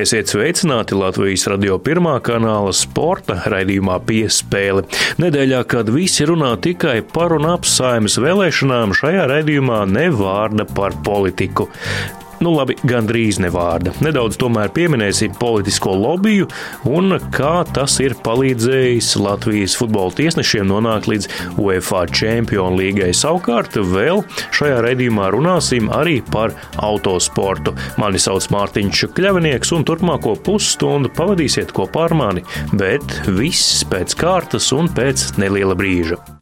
Esiet sveicināti Latvijas radio pirmā kanāla sporta raidījumā piespēle. Nedēļā, kad visi runā tikai par un ap saimas vēlēšanām, šajā raidījumā ne vārda par politiku. Nu, labi, gandrīz ne vārda. Nedaudz tomēr pieminēsim politisko lobiju un kā tas ir palīdzējis Latvijas futbola tiesnešiem nonākt līdz UEFA Čempionu līgai. Savukārt vēl šajā raidījumā runāsim arī par autosportu. Mani sauc Mārtiņš Kļavinieks un turpmāko pusstundu pavadīsiet kopā ar mani, bet viss pēc kārtas un pēc neliela brīža.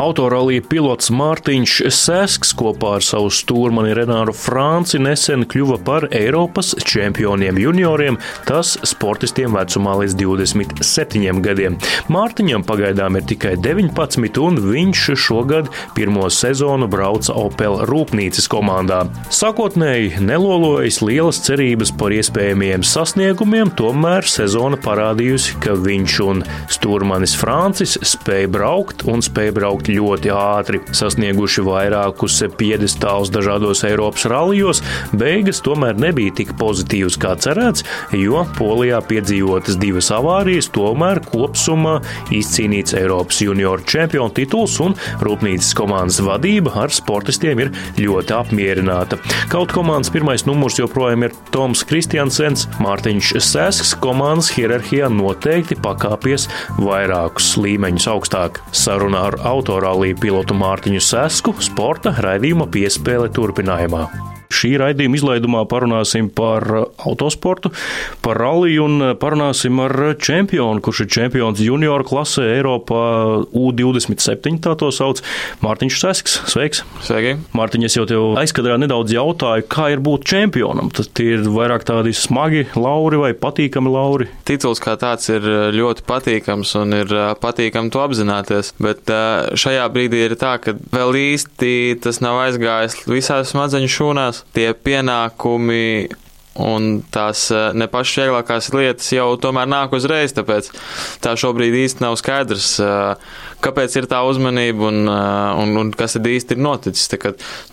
Autorālija pilots Mārtiņš Sēsks kopā ar savu stūrmani Renāru Franci nesen kļuva par Eiropas čempioniem junioriem, tas sportistiem vecumā līdz 27 gadiem. Mārtiņam pagaidām ir tikai 19, un viņš šogad pirmo sezonu brauca Opel rūpnīcas komandā. Sākotnēji nelolojas lielas cerības par iespējamiem sasniegumiem, tomēr sezona parādījusi, ka viņš un stūrmanis Francis spēja braukt un spēja braukt ļoti ātri, sasnieguši vairākus piedestālus dažādos Eiropas rallijos, beigas tomēr nebija tik pozitīvas kā cerēts, jo Polijā piedzīvotas divas avārijas, tomēr kopsumā izcīnīts Eiropas junioru čempionu tituls un rūpnīcas komandas vadība ar sportistiem ir ļoti apmierināta. Kaut komandas pirmais numurs joprojām ir Toms Kristiansens, Mārtiņš Sēsks komandas hierarhijā noteikti pakāpies vairākus līmeņus augstāk. Sarunā ar autoru autorālī pilotu Mārtiņu Sesku sporta raidījuma piespēle turpinājumā. Šī raidījuma izlaidumā parunāsim par autosportu, par ralliju un parunāsim ar čempionu, kurš ir čempions junioru klasē Eiropā U27, tā to sauc, Mārtiņš Sesks. Sveiks! Sveiki! Mārtiņ, es jau tev aizkadrā nedaudz jautāju, kā ir būt čempionam. Tas ir vairāk tādi smagi lauri vai patīkami lauri? Tituls kā tāds ir ļoti patīkams un ir patīkami to apzināties, bet šajā brīdī ir tā, ka vēl īsti tas nav aizgājis visās smadzeņu šūnās tie pienākumi un tās eh, ne pašas vieglākās lietas jau tomēr nāk uzreiz, tāpēc tā šobrīd īsti nav skaidrs, eh, kāpēc ir tā uzmanība un, eh, un, un kas tad īsti ir noticis.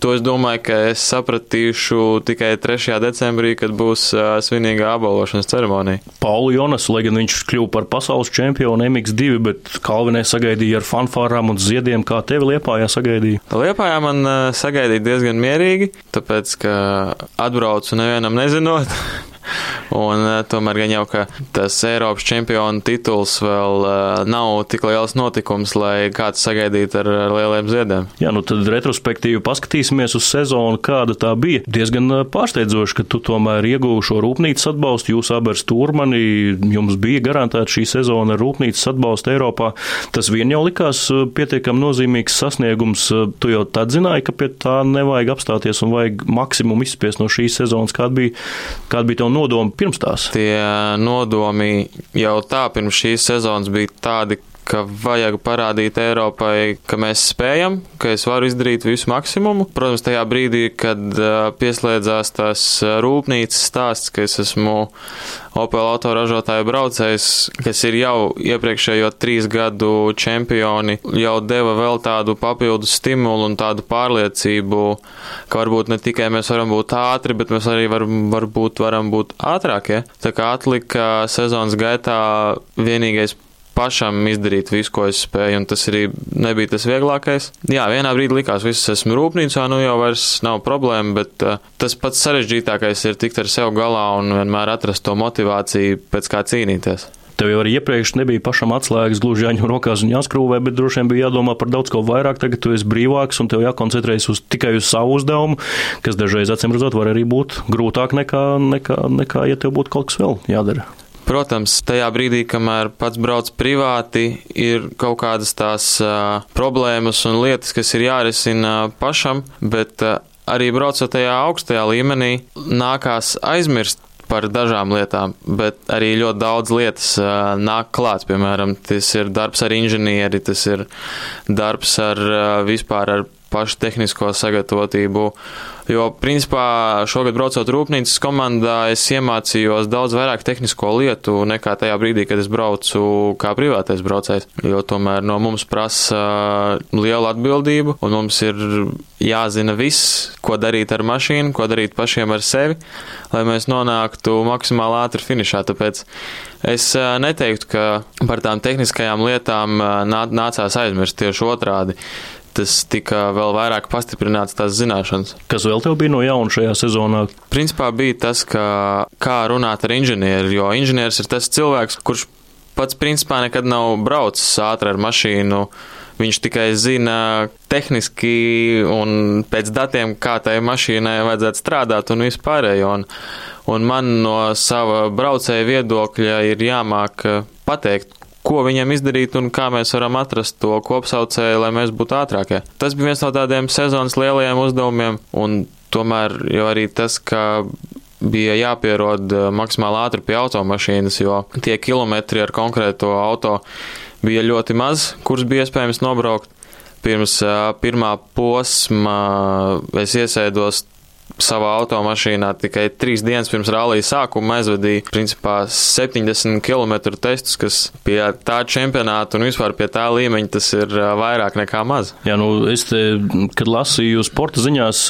To es domāju, ka es sapratīšu tikai 3. decembrī, kad būs svinīga apbalvošanas ceremonija. Paulu Jonas, lai gan viņš kļuva par pasaules čempionu MX2, bet Kalvinē sagaidīja ar fanfārām un ziediem, kā tevi Liepājā sagaidīja? Liepājā man sagaidīja diezgan mierīgi, tāpēc, ka atbraucu nevienam no Un eh, tomēr gan jau, tas Eiropas čempionu tituls vēl eh, nav tik liels notikums, lai kāds sagaidītu ar lieliem ziediem. Jā, nu tad retrospektīvi paskatīsimies uz sezonu, kāda tā bija. Diezgan eh, pārsteidzoši, ka tu tomēr ieguvi šo rūpnīcas atbalstu. Jūs abi ar Stūrmani, jums bija garantēta šī sezona ar rūpnīcas atbalstu Eiropā. Tas vien jau likās pietiekami nozīmīgs sasniegums. Tu jau tad zināji, ka pie tā nevajag apstāties un vajag maksimumu izspiest no šīs sezonas, kāda bija, kāda bija tev nodomi pirms tās? Tie nodomi jau tā pirms šīs sezonas bija tādi, ka vajag parādīt Eiropai, ka mēs spējam, ka es varu izdarīt visu maksimumu. Protams, tajā brīdī, kad pieslēdzās tās rūpnīcas stāsts, ka es esmu Opel autoražotāju braucējs, kas ir jau iepriekšējo trīs gadu čempioni, jau deva vēl tādu papildus stimulu un tādu pārliecību, ka varbūt ne tikai mēs varam būt ātri, bet mēs arī var, varbūt varam būt ātrākie. Tā kā atlika sezonas gaitā vienīgais pašam izdarīt visu, ko es spēju, un tas arī nebija tas vieglākais. Jā, vienā brīdī likās, ka viss esmu rūpnīcā, nu jau vairs nav problēma, bet uh, tas pats sarežģītākais ir tikt ar sevi galā un vienmēr atrast to motivāciju, pēc kā cīnīties. Tev jau arī iepriekš nebija pašam atslēgas gluži jāņem rokās un jāskrūvē, bet droši vien bija jādomā par daudz ko vairāk. Tagad tu esi brīvāks un tev jākoncentrējas uz, tikai uz savu uzdevumu, kas dažreiz, acīm redzot, var arī būt grūtāk nekā, nekā, nekā ja tev būtu kaut kas vēl jādara. Protams, tajā brīdī, kamēr pats brauc privāti, ir kaut kādas tās uh, problēmas un lietas, kas ir jārisina pašam, bet uh, arī braucot tajā augstajā līmenī, nākās aizmirst par dažām lietām, bet arī ļoti daudz lietas uh, nāk klāt. Piemēram, tas ir darbs ar inženieri, tas ir darbs ar uh, vispār ar pašu tehnisko sagatavotību. Jo, principā, šogad braucot rūpnīcas komandā, es iemācījos daudz vairāk tehnisko lietu nekā tajā brīdī, kad es braucu kā privātais braucējs. Jo tomēr no mums prasa lielu atbildību, un mums ir jāzina viss, ko darīt ar mašīnu, ko darīt pašiem ar sevi, lai mēs nonāktu maksimāli ātri finišā. Tāpēc es neteiktu, ka par tām tehniskajām lietām nācās aizmirst tieši otrādi tas tika vēl vairāk pastiprināts tās zināšanas. Kas vēl tev bija no jauna šajā sezonā? Principā bija tas, ka kā runāt ar inženieri, jo inženieris ir tas cilvēks, kurš pats principā nekad nav braucis ātri ar mašīnu. Viņš tikai zina tehniski un pēc datiem, kā tai mašīnai vajadzētu strādāt un vispārējo. Un, un man no sava braucēja viedokļa ir jāmāk pateikt, ko viņiem izdarīt un kā mēs varam atrast to kopsaucēju, lai mēs būtu ātrākie. Tas bija viens no tādiem sezonas lielajiem uzdevumiem, un tomēr jau arī tas, ka bija jāpierod eh, maksimāli ātri pie automašīnas, jo tie kilometri ar konkrēto auto bija ļoti maz, kurus bija iespējams nobraukt. Pirms uh, pirmā posma es iesēdos savā automašīnā tikai trīs dienas pirms rallija sākuma aizvadīja principā 70 km testus, kas pie tā čempionāta un vispār pie tā līmeņa tas ir vairāk nekā maz. Jā, nu es te, kad lasīju sporta ziņās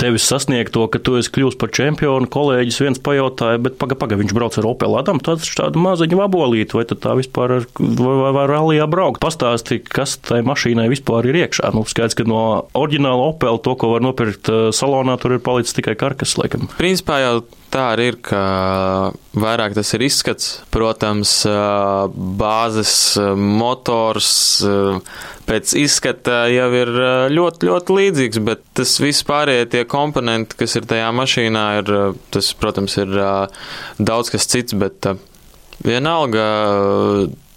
tevis sasniegto, ka tu esi kļūst par čempionu, kolēģis viens pajautāja, bet paga, paga, viņš brauc ar Opel Adam, tāds tāda maziņa vabolīta, vai tad tā vispār ar, vai, vai, vai rallijā braukt? Pastāsti, kas tai mašīnai vispār ir iekšā. Nu, skaidrs, ka no oriģināla Opel to, ko var nopirkt salonā, tur ir palicis tikai karkas, laikam. Principā jau tā arī ir, ka vairāk tas ir izskats. Protams, bāzes motors pēc izskata jau ir ļoti, ļoti līdzīgs, bet tas viss pārējie tie komponenti, kas ir tajā mašīnā, ir, tas, protams, ir daudz kas cits, bet vienalga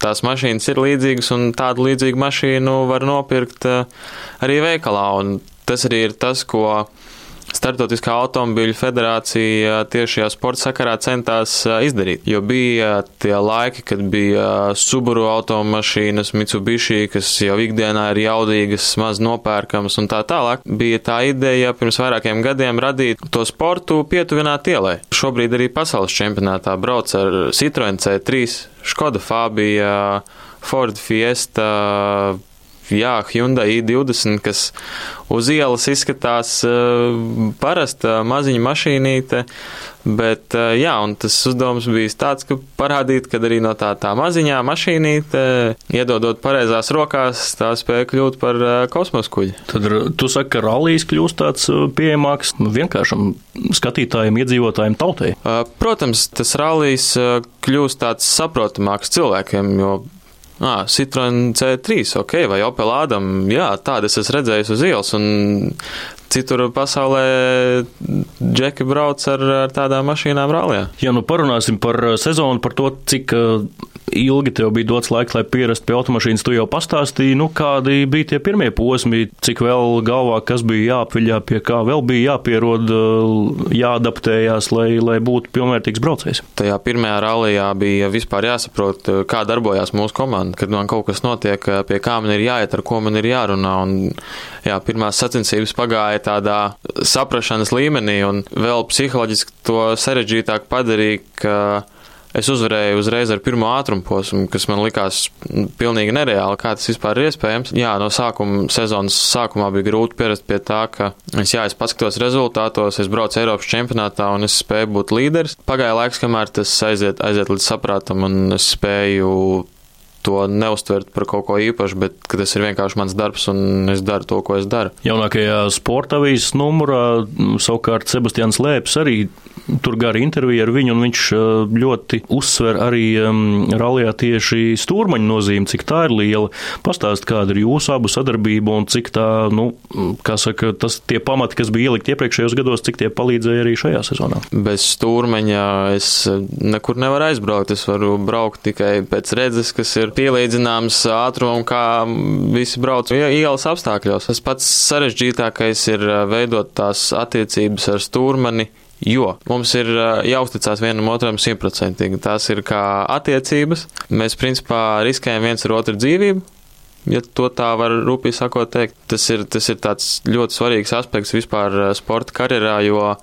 tās mašīnas ir līdzīgas, un tādu līdzīgu mašīnu var nopirkt arī veikalā. Un tas arī ir tas, ko Startautiskā automobīļu federācija tieši šajā sporta sakarā centās izdarīt, jo bija tie laiki, kad bija Subaru automašīnas, Mitsubishi, kas jau ikdienā ir jaudīgas, maz nopērkamas un tā tālāk. Bija tā ideja pirms vairākiem gadiem radīt to sportu pietuvināt ielai. Šobrīd arī pasaules čempionātā brauc ar Citroen C3, Škoda Fabija, Ford Fiesta, jā, Hyundai i20, kas uz ielas izskatās uh, parasta maziņa mašīnīte, bet uh, jā, un tas uzdevums bija tāds, ka parādīt, ka arī no tā, tā maziņā mašīnīte, iedodot pareizās rokās, tā spēja kļūt par uh, kosmosa kuģi. Tad tu saki, ka rallijas kļūst tāds pieejamāks vienkāršam skatītājiem, iedzīvotājiem tautai? Protams, tas rallijas kļūst tāds saprotamāks cilvēkiem, jo Ah, Citroen C3, ok, vai Opel Ādam, jā, tādas es redzēju uz ielas, un citur pasaulē džeki brauc ar, ar tādām mašīnām rālijā. Ja nu parunāsim par sezonu, par to, cik ilgi tev bija dots laiks, lai pierastu pie automašīnas, tu jau pastāstīji, nu, kādi bija tie pirmie posmi, cik vēl galvā, kas bija jāapviļā, pie kā vēl bija jāpierod, jāadaptējās, lai, lai būtu pilnvērtīgs braucējs. Tajā pirmajā rallijā bija vispār jāsaprot, kā darbojās mūsu komanda, kad man kaut kas notiek, pie kā man ir jāiet, ar ko man ir jārunā. Un, jā, pirmās sacensības pagāja tādā saprašanas līmenī, un vēl psiholoģiski to sarežģītāk padarīja, es uzvarēju uzreiz ar pirmo ātrumu posmu, kas man likās pilnīgi nereāli, kā tas vispār ir iespējams. Jā, no sākuma, sezonas sākumā bija grūti pierast pie tā, ka es, jā, es paskatos rezultātos, es braucu Eiropas čempionātā un es spēju būt līderis. Pagāja laiks, kamēr tas aiziet, aiziet līdz saprātam un es spēju to neuztvert par kaut ko īpašu, bet tas ir vienkārši mans darbs un es daru to, ko es daru. Jaunākajā sporta avīzes numurā savukārt Sebastians Lēps arī tur gara intervija ar viņu, un viņš ļoti uzsver arī um, rallijā tieši stūrmaņa nozīmi, cik tā ir liela. Pastāst, kāda ir jūsu abu sadarbība un cik tā, nu, kā saka, tas tie pamati, kas bija ielikt iepriekšējos gados, cik tie palīdzēja arī šajā sezonā. Bez stūrmaņa es nekur nevaru aizbraukt. Es varu braukt tikai pēc redzes, kas ir pielīdzināms ātrumam, kā visi brauc ielas apstākļos. Tas pats sarežģītākais ir veidot tās attiecības ar stūrmani Jo mums ir jāuzticās vienam otram simtprocentīgi. Tās ir kā attiecības. Mēs principā riskējam viens ar otru dzīvību. ja to tā var rūpīgi sakot teikt. Tas ir, tas ir ļoti svarīgs aspekts vispār sporta karjerā, jo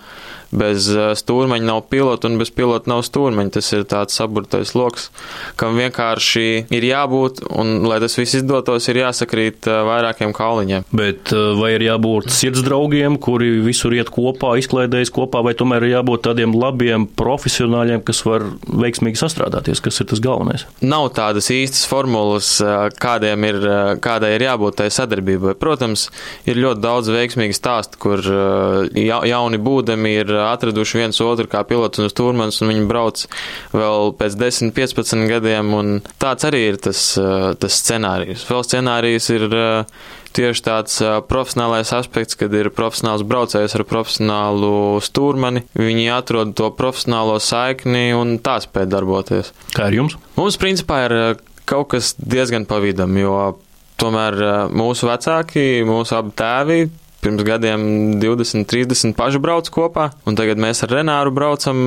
bez eh, stūrmeņa nav pilota un bez pilota nav stūrmeņa. Tas ir tāds saburtais lokus, kam vienkārši ir jābūt, un, lai tas viss izdotos, ir jāsakrīt eh, vairākiem kauliņiem. Bet vai ir jābūt sirds draugiem, kuri visur iet kopā, izklaidējas kopā, vai tomēr ir jābūt tādiem labiem profesionāļiem, kas var veiksmīgi sastrādāties, kas ir tas galvenais? Nav tādas īstas formulas, kādiem ir, kādai ir jābūt tai sadarbībai. Protams, ir ļoti daudz veiksmīgu stāstu, kur jauni būdami ir atraduši viens otru kā pilots un stūrmans, un viņi brauc vēl pēc 10, 15 gadiem, un tāds arī ir tas, tas scenārijs. Vēl scenārijs ir tieši tāds profesionālais aspekts, kad ir profesionāls braucējs ar profesionālu stūrmani. Viņi atrod to profesionālo saikni un tā spēj darboties. Kā ar jums? Mums, principā, ir kaut kas diezgan pavidam, jo tomēr mūsu vecāki, mūsu abi tēvi pirms gadiem 20, 30 paši brauc kopā, un tagad mēs ar Renāru braucam.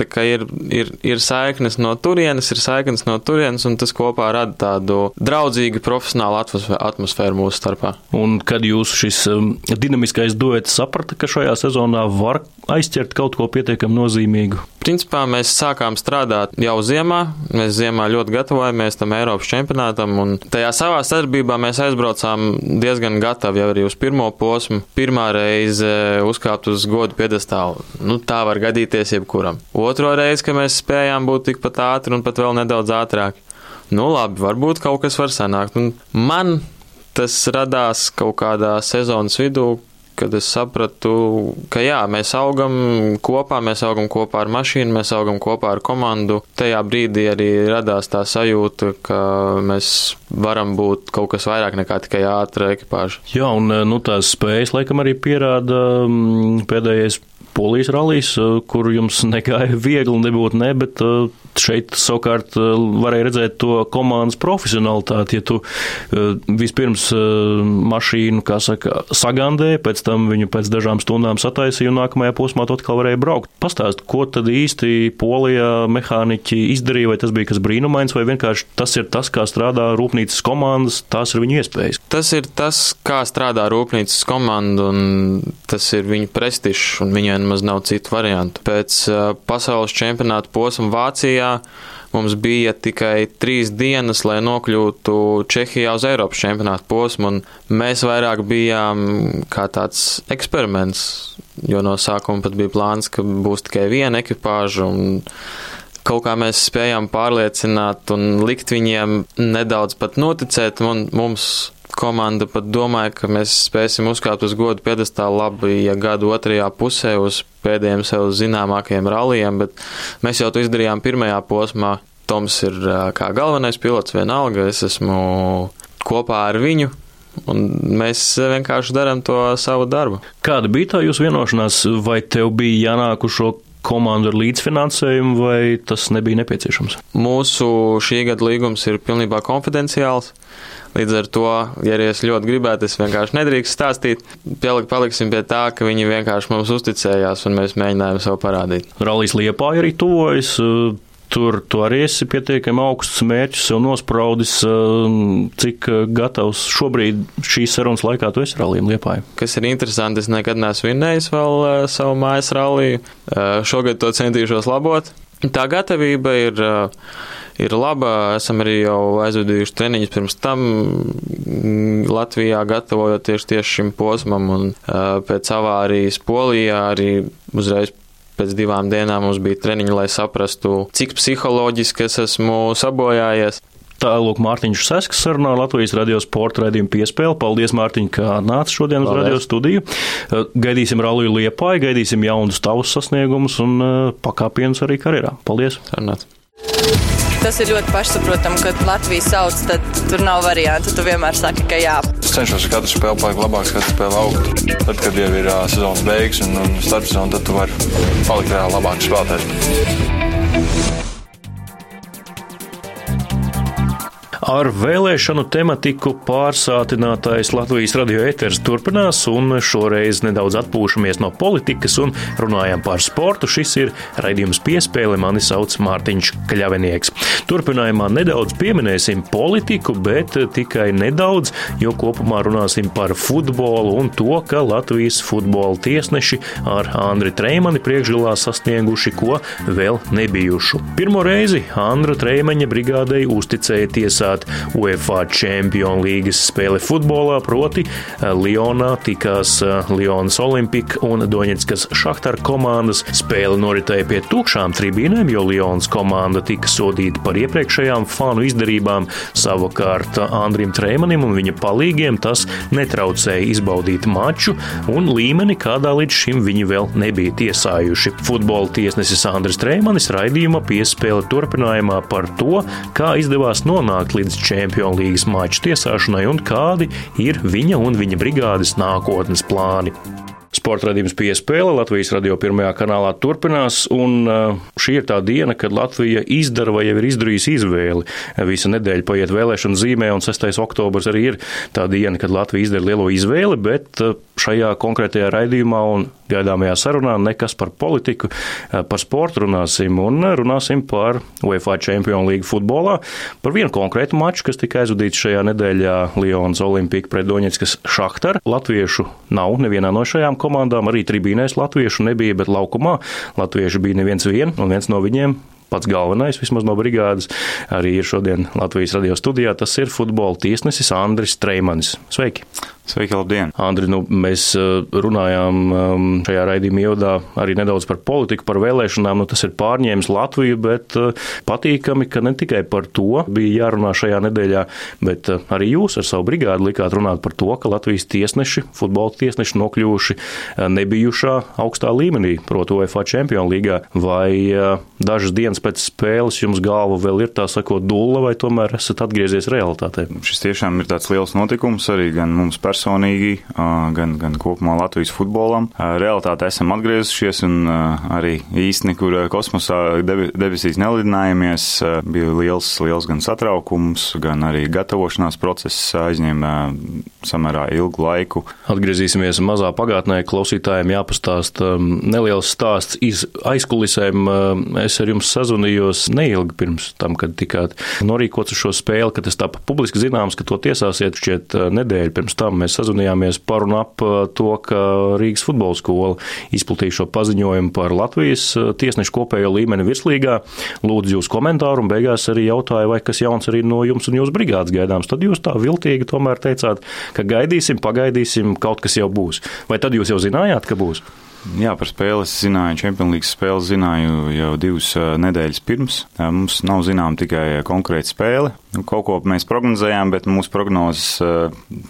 Tā kā ir, ir, ir saiknes no turienes, ir saiknes no turienes, un tas kopā rada tādu draudzīgu, profesionālu atmosfēru mūsu starpā. Un kad jūs šis um, dinamiskais duets saprata, ka šajā sezonā var aizķert kaut ko pietiekami nozīmīgu? Principā mēs sākām strādāt jau ziemā. Mēs ziemā ļoti gatavojamies tam Eiropas čempionātam, un tajā savā sadarbībā mēs aizbraucām diezgan gatavi jau arī uz pirmo posmu. Pirmā reize uzkāpt uz godu piedestālu. Nu, tā var gadīties jebkuram. Otro reizi, ka mēs spējām būt tikpat ātri un pat vēl nedaudz ātrāk. Nu, labi, varbūt kaut kas var sanākt. Un man tas radās kaut kādā sezonas vidū, kad es sapratu, ka jā, mēs augam kopā, mēs augam kopā ar mašīnu, mēs augam kopā ar komandu. Tajā brīdī arī radās tā sajūta, ka mēs varam būt kaut kas vairāk nekā tikai ātra ekipāža. Jā, un nu, tās spējas laikam arī pierāda mm, pēdējais polijas rallies, kur jums negāja viegli, nebūtu ne, bet šeit savukārt varēja redzēt to komandas profesionalitāti. Ja tu vispirms mašīnu, kā saka, sagandēji, pēc tam viņu pēc dažām stundām sataisīja un nākamajā posmā tu atkal varēja braukt. Pastāst, ko tad īsti polijā mehāniķi izdarīja, vai tas bija kas brīnumains, vai vienkārši tas ir tas, kā strādā rūpnīcas komandas, tās ir viņu iespējas. Tas ir tas, kā strādā rūpnīcas komanda, un tas ir viņu prestižs, un viņai nemaz nav citu variantu. Pēc pasaules čempionāta posma Vācijā mums bija tikai trīs dienas, lai nokļūtu Čehijā uz Eiropas čempionāta posmu, un mēs vairāk bijām kā tāds eksperiments, jo no sākuma pat bija plāns, ka būs tikai viena ekipāža, kaut kā mēs spējām pārliecināt un likt viņiem nedaudz pat noticēt mums komanda pat domāja, ka mēs spēsim uzkāpt uz godu piedestālu labi, ja gadu otrajā pusē uz pēdējiem sev zināmākajiem rallijiem, bet mēs jau to izdarījām pirmajā posmā. Toms ir kā galvenais pilots vienalga, es esmu kopā ar viņu, Un mēs vienkārši darām to savu darbu. Kāda bija tā jūsu vienošanās? Vai tev bija jānāk uz šo komandu ar līdzfinansējumu, vai tas nebija nepieciešams? Mūsu šī gada līgums ir pilnībā konfidenciāls. Līdz ar to, ja arī es ļoti gribētu, es vienkārši nedrīkst stāstīt. Paliksim pie tā, ka viņi vienkārši mums uzticējās un mēs mēģinājām sev parādīt. Rallijas liepā arī tuvojas. Tur tu arī esi pietiekami augsts mērķis sev nospraudis, cik gatavs šobrīd šīs sarunas laikā tu esi rallija liepāja. Kas ir interesanti, es nekad neesmu vinnējis vēl savu mājas ralliju. Šogad to centīšos labot. Tā gatavība ir ir laba. Esam arī jau aizvadījuši treniņus pirms tam Latvijā, gatavojoties tieši šim posmam, un pēc avārijas Polijā arī uzreiz pēc divām dienām mums bija treniņi, lai saprastu, cik psiholoģiski es esmu sabojājies. Tālāk Mārtiņš Sasks sarunā Latvijas radio sporta raidījumu piespēli. Paldies, Mārtiņ, ka nāc šodien uz radio studiju. Gaidīsim Ralliju Liepāju, gaidīsim jaunus tavus sasniegumus un pakāpienus arī karjerā. Paldies! Sarunāt. Tas ir ļoti pašsaprotami, kad Latvijas sauc, tad tur nav variantu. Tu vienmēr saki, ka jā. Es cenšos ar katru spēli palikt labāks, katru spēli augt. Tad, kad jau ir uh, sezonas beigas un, un starpsezona, tad tu vari palikt reāli labāks spēlētājs. Ar vēlēšanu tematiku pārsātinātais Latvijas radio ēteris turpinās, un šoreiz nedaudz atpūšamies no politikas un runājam par sportu. Šis ir raidījums piespēle, mani sauc Mārtiņš Kļavinieks. Turpinājumā nedaudz pieminēsim politiku, bet tikai nedaudz, jo kopumā runāsim par futbolu un to, ka Latvijas futbola tiesneši ar Andri Treimani priekšgalā sasnieguši ko vēl nebijušu. Pirmo reizi Andra Treimaņa brigādei uzticēja tiesā organizēt UEFA Champions līgas spēli futbolā, proti eh, Lionā tikās eh, Lionas Olimpika un Doņetskas Šahtar komandas. Spēle noritēja pie tukšām tribīnēm, jo Lionas komanda tika sodīta par iepriekšējām fanu izdarībām. Savukārt Andrim Trēmanim un viņa palīgiem tas netraucēja izbaudīt maču un līmeni, kādā līdz šim viņi vēl nebija tiesājuši. Futbola tiesnesis Andris Trēmanis raidījuma piespēle turpinājumā par to, kā izdevās nonākt līdz Čempionu līgas maču tiesāšanai un kādi ir viņa un viņa brigādes nākotnes plāni. Sporta radījums piespēle Latvijas radio pirmajā kanālā turpinās, un šī ir tā diena, kad Latvija izdara vai jau ir izdarījusi izvēli. Visa nedēļa paiet vēlēšanu zīmē, un 6. oktobrs arī ir tā diena, kad Latvija izdara lielo izvēli, bet šajā konkrētajā raidījumā un gaidāmajā sarunā nekas par politiku, par sportu runāsim, un runāsim par UEFA Champions League futbolā, par vienu konkrētu maču, kas tika aizvadīts šajā nedēļā Lionas Olimpika pret Doņetskas Šahtar. Latviešu nav nevienā no šajām komandām, arī tribīnēs latviešu nebija, bet laukumā latvieši bija neviens vien, un viens no viņiem pats galvenais, vismaz no brigādes, arī ir šodien Latvijas radio studijā. Tas ir futbola tiesnesis Andris Streimanis. Sveiki! Sveiki, labdien! Andri, nu, mēs uh, runājām um, šajā raidījuma ievadā arī nedaudz par politiku, par vēlēšanām. Nu, tas ir pārņēmis Latviju, bet uh, patīkami, ka ne tikai par to bija jārunā šajā nedēļā, bet uh, arī jūs ar savu brigādi likāt runāt par to, ka Latvijas tiesneši, futbola tiesneši nokļuvuši nebijušā augstā līmenī, proti, UEFA Champions līgā. Vai dažas dienas pēc spēles jums galva vēl ir tā sakot dulla, vai tomēr esat atgriezies realitātē? Šis tiešām ir tāds liels notikums arī gan mums personīgi personīgi, gan, gan kopumā Latvijas futbolam. Realtāte esam atgriezušies un arī īsti nekur kosmosā debesīs nelidinājamies. Bija liels, liels gan satraukums, gan arī gatavošanās process aizņēma samērā ilgu laiku. Atgriezīsimies mazā pagātnē. Klausītājiem jāpastāsta neliels stāsts iz aizkulisēm. Es ar jums sazvanījos neilgi pirms tam, kad tikāt norīkots uz šo spēli, kad tas tā publiski zināms, ka to tiesāsiet šķiet nedēļu pirms tam. Mēs sazvanījāmies par un ap uh, to, ka Rīgas futbola skola izplatīja šo paziņojumu par Latvijas uh, tiesnešu kopējo līmeni virslīgā. Lūdzu jūs komentāru un beigās arī jautāju, vai kas jauns arī no jums un jūsu brigādes gaidāms. Tad jūs tā viltīgi tomēr teicāt, ka gaidīsim, pagaidīsim, kaut kas jau būs. Vai tad jūs jau zinājāt, ka būs? Jā, par spēli es zināju, Champions League spēli zināju jau divas nedēļas pirms. Mums nav zinām tikai konkrēta spēle. Nu, kaut ko mēs prognozējām, bet mūsu prognozes,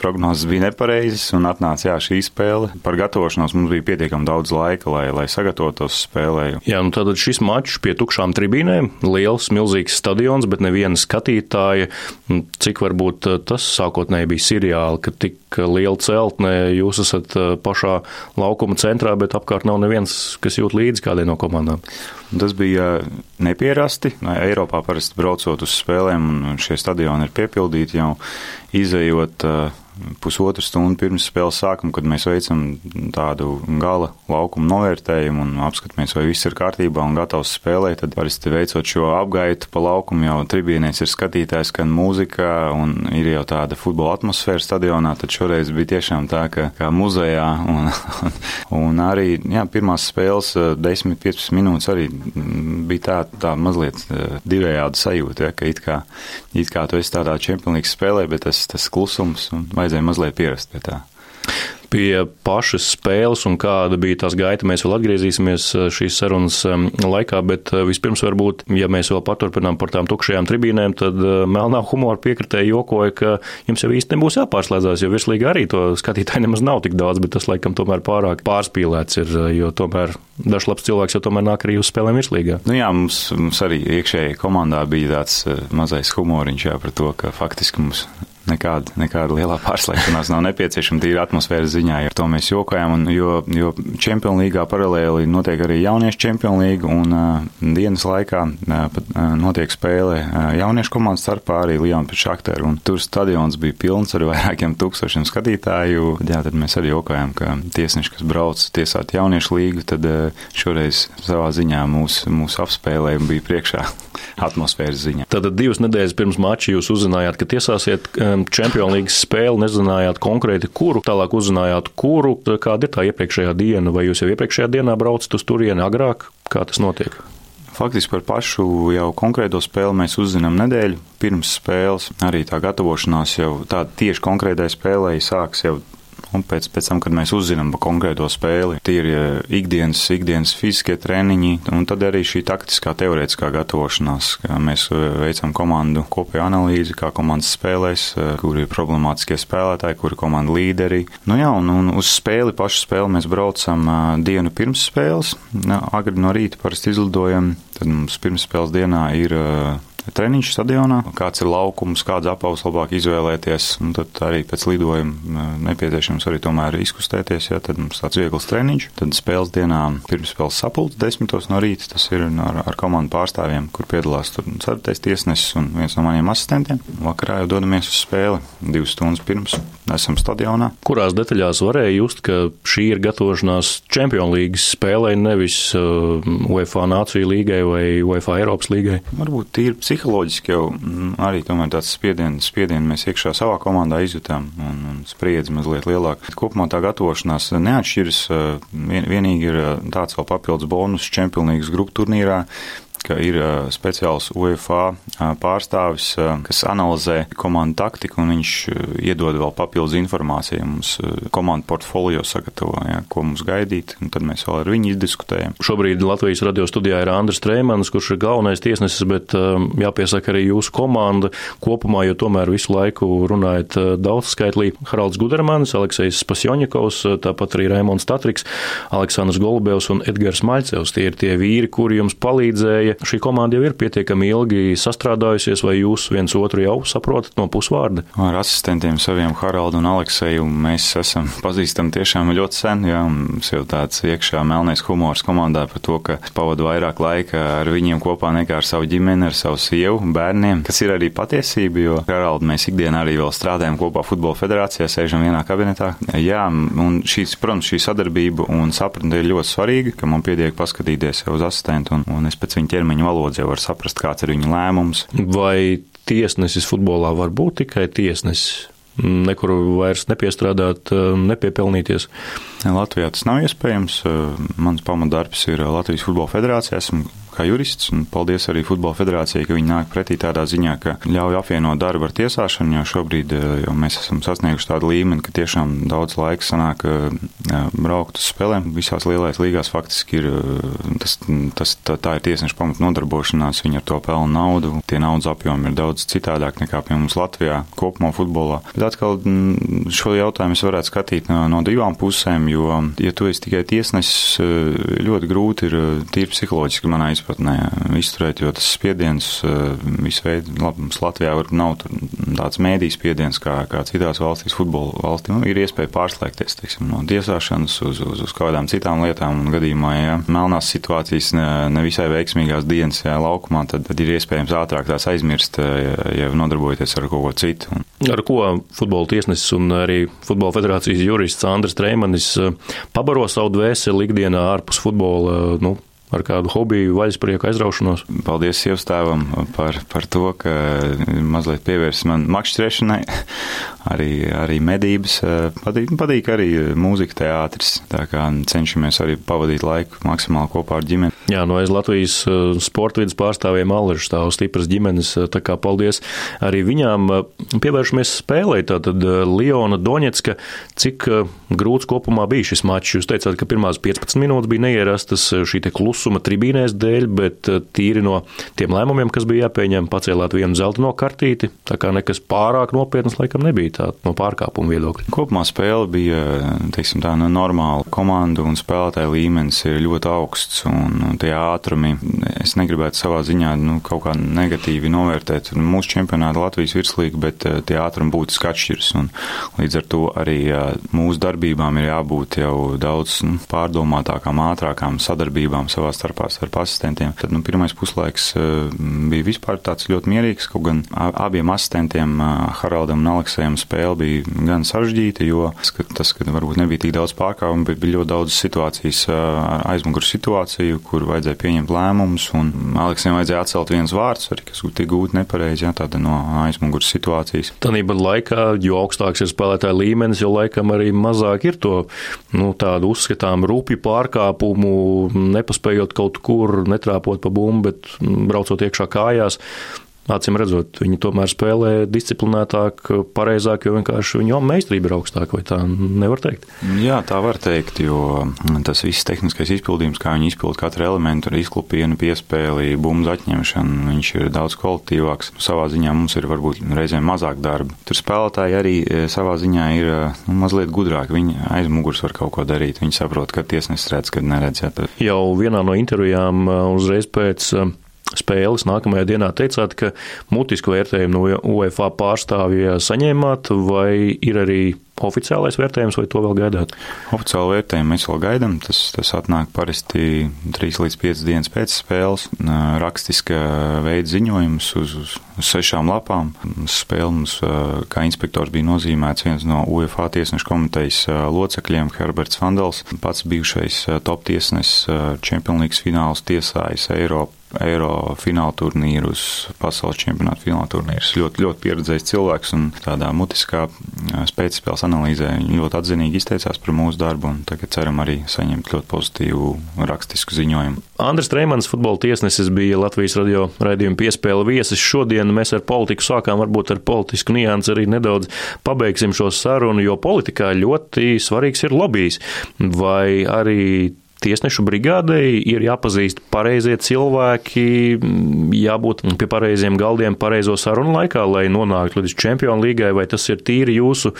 prognozes bija nepareizas un atnāca jā, šī spēle. Par gatavošanos mums bija pietiekami daudz laika, lai, lai sagatavotos spēlēju. Jā, nu tātad šis mačs pie tukšām tribīnēm, liels, milzīgs stadions, bet neviena skatītāja. Cik varbūt tas sākotnēji bija seriāli, ka tik liela celtne, jūs esat pašā laukuma centrā, bet apkārt nav neviens, kas jūt līdzi kādai no komandām. Tas bija nepierasti. Eiropā parasti braucot uz spēlēm, un šie stadioni ir piepildīti jau izējot pusotru stundu pirms spēles sākuma, kad mēs veicam tādu gala laukumu novērtējumu un apskatāmies, vai viss ir kārtībā un gatavs spēlēt. Tad parasti veicot šo apgaitu pa laukumu, jau tribīnēs ir skatītājs, skan mūzika un ir jau tāda futbola atmosfēra stadionā. Tad šoreiz bija tiešām tā, ka kā muzejā un, un arī jā, pirmās spēles 10-15 minūtes arī bija tā, tā mazliet divējāda sajūta, ja, ka it kā, it kā tu esi tādā čempionīgas spēlē, bet tas, tas klusums un vajadzēja vajadzēja mazliet pierast pie tā pie pašas spēles un kāda bija tās gaita. Mēs vēl atgriezīsimies eh, šīs sarunas laikā, bet eh, vispirms varbūt, ja mēs vēl paturpinām par tām tukšajām tribīnēm, tad eh, melnā humora piekritēji jokoja, ka jums jau īsti nebūs jāpārslēdzās, jo virslīgi arī to skatītāji nemaz nav tik daudz, bet tas laikam tomēr pārāk pārspīlēts ir, jo tomēr dažs labs cilvēks jau tomēr nāk arī uz spēlēm virslīgā. Nu jā, mums, mums arī iekšēji komandā bija tāds mazais humoriņš jā, par to, ka faktiski mums nekāda, nekāda lielā pārslēgšanās nav nepieciešama tīra atmosfēras ziņā. Ar to mēs jokojam, un, jo, jo Čempionu līgā paralēli notiek arī jauniešu Čempionu līga, un uh, dienas laikā uh, pat, uh, notiek spēle uh, jauniešu komandas starpā arī Liona pret Šakteru, un tur stadions bija pilns ar vairākiem tūkstošiem skatītāju. Jā, tad mēs arī jokojam, ka tiesneši, kas brauc tiesāt jauniešu līgu, tad uh, šoreiz savā ziņā mūs, mūs apspēlēja un bija priekšā atmosfēras ziņā. Tad divas nedēļas pirms mača jūs uzzinājāt, ka tiesāsiet Čempionu līgas spēli, nezinājāt konkrēti kuru, tālāk uzzinājāt kuru, kāda ir tā iepriekšējā diena, vai jūs jau iepriekšējā dienā braucat uz turieni agrāk, kā tas notiek? Faktiski par pašu jau konkrēto spēli mēs uzzinām nedēļu pirms spēles. Arī tā gatavošanās jau tāda tieši konkrētai spēlei sāks jau Un pēc, pēc tam, kad mēs uzzinām par konkrēto spēli, tie ir ikdienas, ikdienas fiziskie treniņi, un tad arī šī taktiskā, teorētiskā gatavošanās. Mēs e, veicam komandu kopēju analīzi, kā komandas spēlēs, e, kuri ir problemātiskie spēlētāji, kuri ir komanda līderi. Nu jā, un, un uz spēli, pašu spēli mēs braucam dienu pirms spēles. Agri no rīta parasti izlidojam, tad mums pirms spēles dienā ir treniņš stadionā, kāds ir laukums, kāds apavs labāk izvēlēties. Un tad arī pēc lidojuma nepieciešams arī tomēr izkustēties. Ja, tad mums tāds viegls treniņš. Tad spēles dienā pirms spēles sapulcs desmitos no rīta. Tas ir ar, ar komandu pārstāvjiem, kur piedalās tur ceturtais tiesnesis un viens no maniem asistentiem. Vakarā jau dodamies uz spēli divas stundas pirms. Esam stadionā. Kurās detaļās varēja just, ka šī ir gatavošanās Champions League spēlē, nevis uh, UEFA Nāciju līgai vai UEFA Eiropas līgai? Varbūt tīri psiholoģiski jau mm, arī tāds spiediens, spiedienu mēs iekšā savā komandā izjutām un, un spriedzi mazliet lielāk. Kopumā tā gatavošanās neatšķiras, vien, vienīgi ir tāds vēl papildus bonus čempionīgas grupu turnīrā, ka ir speciāls UEFA pārstāvis, kas analizē komandu taktiku, un viņš iedod vēl papildus informāciju. Mums komanda portfolio sagatavo, ja, ko mums gaidīt, un tad mēs vēl ar viņu izdiskutējam. Šobrīd Latvijas radio studijā ir Andris Trēmans, kurš ir galvenais tiesnesis, bet jāpiesaka arī jūsu komanda kopumā, jo tomēr visu laiku runājat daudz skaitlī. Haralds Gudermanis, Aleksejs Spasjoņikovs, tāpat arī Raimons Tatriks, Aleksandrs Golubevs un Edgars Maļcevs. Tie ir tie vīri, kuri jums palīdzēja vai šī komanda jau ir pietiekami ilgi sastrādājusies, vai jūs viens otru jau saprotat no pusvārda? Ar asistentiem saviem Haraldu un Alekseju mēs esam pazīstami tiešām ļoti sen, jā, mums jau tāds iekšā melnais humors komandā par to, ka pavadu vairāk laika ar viņiem kopā nekā ar savu ģimeni, ar savu sievu, bērniem, kas ir arī patiesība, jo Haraldu mēs ikdienā arī vēl strādājam kopā futbola federācijā, sēžam vienā kabinetā. Jā, un šīs, protams, šī sadarbība un sapratne ir ļoti svarīga, ka man pietiek paskatīties uz asistentu un, un es pēc viņa ķermeņa valodas jau var saprast, kāds ir viņa lēmums. Vai tiesnesis futbolā var būt tikai tiesnesis? Nekur vairs nepiestrādāt, nepiepelnīties. Latvijā tas nav iespējams. Mans pamatdarbs ir Latvijas Futbola Federācijā. Esmu kā jurists, un paldies arī Futbola federācijai, ka viņi nāk pretī tādā ziņā, ka ļauj apvienot darbu ar tiesāšanu, jo šobrīd eh, jau mēs esam sasnieguši tādu līmeni, ka tiešām daudz laika sanāk eh, braukt uz spēlēm. Visās lielais līgās faktiski ir eh, tas, tas tā, tā ir tiesneša pamat nodarbošanās, viņi ar to pelna naudu. Tie naudas apjomi ir daudz citādāk nekā pie mums Latvijā kopumā futbolā. Bet atkal mm, šo jautājumu es varētu skatīt no, no divām pusēm, jo, ja tu esi tikai tiesnesis, ļoti grūti ir tīri psiholoģiski manā izpratnē izpratnē izturēt, jo tas spiediens eh, visveid, labi, mums Latvijā var nav tāds mēdīs spiediens kā, kā citās valstīs, futbola valstī. Nu, ir iespēja pārslēgties, teiksim, no tiesāšanas uz, uz, uz kādām citām lietām un gadījumā, ja melnās situācijas nevisai ne veiksmīgās dienas ja, laukumā, tad, tad ir iespējams ātrāk tās aizmirst, ja, ja nodarbojoties ar kaut ko citu. Ar ko futbola tiesnesis un arī futbola federācijas jurists Andris Treimanis eh, pabaro savu dvēseli ikdienā ārpus futbola, nu, ar kādu hobiju, vaļasprieku aizraušanos. Paldies sievas tēvam par, par to, ka mazliet pievērsis man makšķerēšanai, arī, arī medības. Patīk, patīk arī mūzika teātris, tā kā cenšamies arī pavadīt laiku maksimāli kopā ar ģimeni. Jā, no aiz Latvijas eh, sporta vidas pārstāvjiem Alrežu stāv stipras ģimenes, eh, tā kā paldies arī viņām. Eh, pievēršamies spēlē, tātad Liona Doņetska, cik grūts kopumā bija šis mačs? Jūs teicāt, ka pirmās 15 minūtes bija neierastas šī te klusuma tribīnēs dēļ, bet tīri no tiem lēmumiem, kas bija jāpieņem, pacēlāt vienu zeltaino kartīti, tā kā nekas pārāk nopietnas laikam nebija tā no pārkāpuma viedokļa. Kopumā spēle bija, teiksim tā, normāla. Komandu un spēlētāju līmenis ir ļoti augsts un tie ātrumi es negribētu savā ziņā nu, kaut kā negatīvi novērtēt mūsu čempionātu Latvijas virslīgu, bet tie ātrumi būtiski atšķiras. Līdz ar to arī mūsu darbībām ir jābūt jau daudz nu, pārdomātākām, ātrākām sadarbībām savā starpā starp asistentiem. Tad nu, pirmais puslaiks bija vispār tāds ļoti mierīgs, kaut gan abiem asistentiem, Haraldam un Aleksējam, spēle bija gan sarežģīta, jo tas, ka varbūt nebija tik daudz pārkāpumu, bet bija ļoti daudz situācijas ar aizmuguru situāciju, kur vajadzēja pieņemt lēmumus, un Aleksējam vajadzēja atcelt viens vārds, arī kas tika gūt nepareizi, jā, tāda no aizmuguras situācijas. Tanība laikā, jo augstāks ir spēlētāja līmenis, jo laikam arī mazāk ir to nu, tādu uzskatām rupju pārkāpumu, nepaspējot kaut kur, netrāpot pa bumbu, bet braucot iekšā kājās acīm redzot, viņi tomēr spēlē disciplinētāk, pareizāk, jo vienkārši viņu meistarība ir augstāka, vai tā nevar teikt? Jā, tā var teikt, jo tas viss tehniskais izpildījums, kā viņi izpild katru elementu, ar izklupienu, piespēli, bumbu atņemšanu, viņš ir daudz kvalitīvāks. Savā ziņā mums ir varbūt reizēm mazāk darba. Tur spēlētāji arī e, savā ziņā ir nu, mazliet gudrāki. Viņi aiz muguras var kaut ko darīt. Viņi saprot, ka tiesnesis redz, kad neredz. Jā, tad... Jau vienā no intervijām e, uzreiz pēc e, spēles nākamajā dienā teicāt, ka mutisku vērtējumu no UEFA pārstāvja saņēmāt, vai ir arī oficiālais vērtējums, vai to vēl gaidāt? Oficiālu vērtējumu mēs vēl gaidām. Tas, tas atnāk parasti 3 līdz 5 dienas pēc spēles. Rakstiska veida ziņojums uz, uz, uz sešām lapām. Spēle mums, kā inspektors, bija nozīmēts viens no UEFA tiesnešu komitejas locekļiem, Herberts Vandals, pats bijušais top tiesnesis, Čempionlīgas fināls tiesājis Eiropu Eiro fināla turnīrus, pasaules čempionāta fināla turnīrus. Ļoti, ļoti pieredzējis cilvēks un tādā mutiskā spēcspēles analīzē ļoti atzinīgi izteicās par mūsu darbu tagad ceram arī saņemt ļoti pozitīvu rakstisku ziņojumu. Andris Treimans, futbola tiesnesis, bija Latvijas radio raidījuma piespēle viesis. Šodien mēs ar politiku sākām, varbūt ar politisku niansu arī nedaudz pabeigsim šo sarunu, jo politikā ļoti svarīgs ir lobbyis. Vai arī tiesnešu brigādei ir jāpazīst pareizie cilvēki, jābūt pie pareiziem galdiem pareizo sarunu laikā, lai nonāktu līdz čempionu līgai, vai tas ir tīri jūsu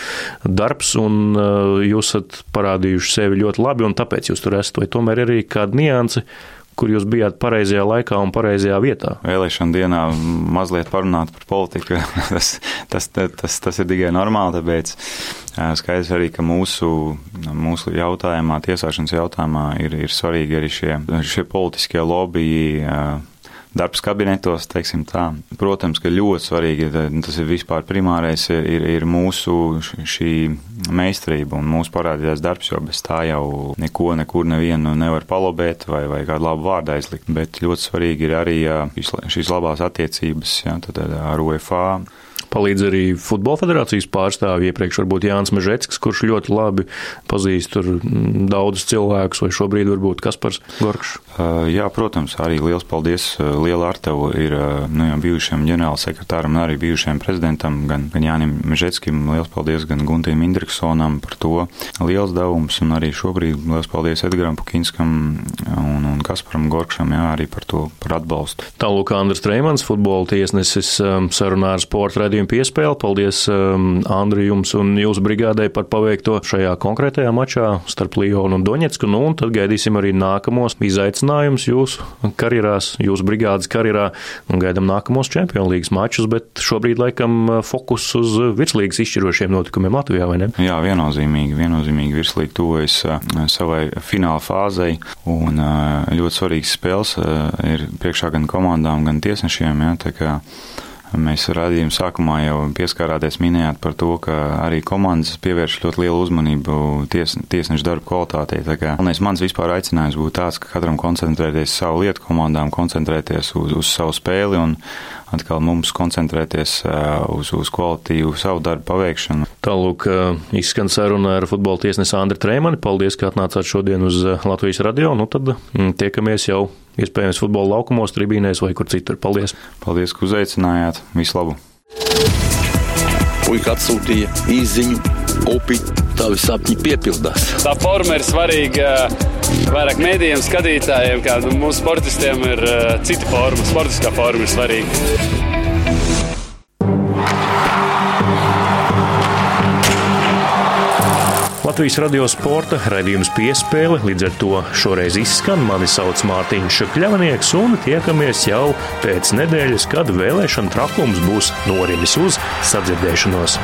darbs un uh, jūs esat parādījuši sevi ļoti labi un tāpēc jūs tur esat, vai tomēr ir arī kāda nianse, kur jūs bijāt pareizajā laikā un pareizajā vietā? Vēlēšana dienā mazliet parunāt par politiku, tas, tas, tas, tas ir tikai normāli, tāpēc skaidrs arī, ka mūsu, mūsu jautājumā, tiesāšanas jautājumā ir, ir svarīgi arī šie, šie politiskie lobby darbs kabinetos, teiksim tā. Protams, ka ļoti svarīgi, tas ir vispār primārais, ir, ir mūsu šī meistarība un mūsu parādītās darbs, jo bez tā jau neko, nekur nevienu nevar palobēt vai, vai kādu labu vārdu aizlikt. Bet ļoti svarīgi ir arī šīs, labās attiecības jā, ar UEFA palīdz arī Futbola federācijas pārstāvji. Iepriekš varbūt Jānis Mežetskis, kurš ļoti labi pazīst tur mm, daudzus cilvēkus, vai šobrīd varbūt Kaspars Gorkšs. Jā, protams, arī liels paldies Liela Artavu ir nu, jau bijušajam ģenerālsekretāram un arī bijušajam prezidentam, gan, gan Jānim Mežetskim, liels paldies gan Guntīm Indriksonam par to liels devums, un arī šobrīd liels paldies Edgaram Pukinskam un, un Kasparam Gorkšam, jā, arī par to, par atbalstu. Tālūk Andrs Treimans, futbola tiesnesis sarunā ar sporta raidījumu piespēli. Paldies Andri jums un jūsu brigādē par paveikto šajā konkrētajā mačā starp Lionu un Doņetsku, nu un tad gaidīsim arī nākamos izaicinājumus jūsu karjerās, jūsu brigādes karjerā un gaidām nākamos Čempionu līgas mačus, bet šobrīd laikam fokus uz virslīgas izšķirošiem notikumiem Latvijā, vai ne? Jā, viennozīmīgi, viennozīmīgi virslīga tuvojas savai fināla fāzei un ļoti svarīgs spēles ir priekšā gan komandām, gan tiesnešiem. Ja, Mēs redzējām, sākumā jau pieskārāties minējāt par to, ka arī komandas pievērš ļoti lielu uzmanību ties, tiesnešu darbu kvalitātei. Tā kā mans vispār aicinājums būtu tāds, ka katram koncentrēties savu lietu komandām, koncentrēties uz, uz savu spēli un atkal mums koncentrēties uz, uz kvalitīvu savu darbu paveikšanu. Tālūk, izskan saruna ar futbola tiesnesi Andri Treimani. Paldies, ka atnācāt šodien uz Latvijas radio. Nu tad tiekamies jau iespējams futbola laukumos, tribīnēs vai kur citur. Paldies! Paldies, ka uzaicinājāt! Visu labu! Puika atsūtīja īziņu, upi, tavi sapņi piepildās. Tā forma ir svarīga vairāk mēdījiem, skatītājiem, kā nu, mūsu sportistiem ir cita forma. Sportiskā forma ir svarīga. Latvijas radio sporta raidījums piespēle līdz ar to šoreiz izskan. Mani sauc Mārtiņš Kļavnieks un tiekamies jau pēc nedēļas, kad vēlēšana trakums būs norimis uz sadzirdēšanos.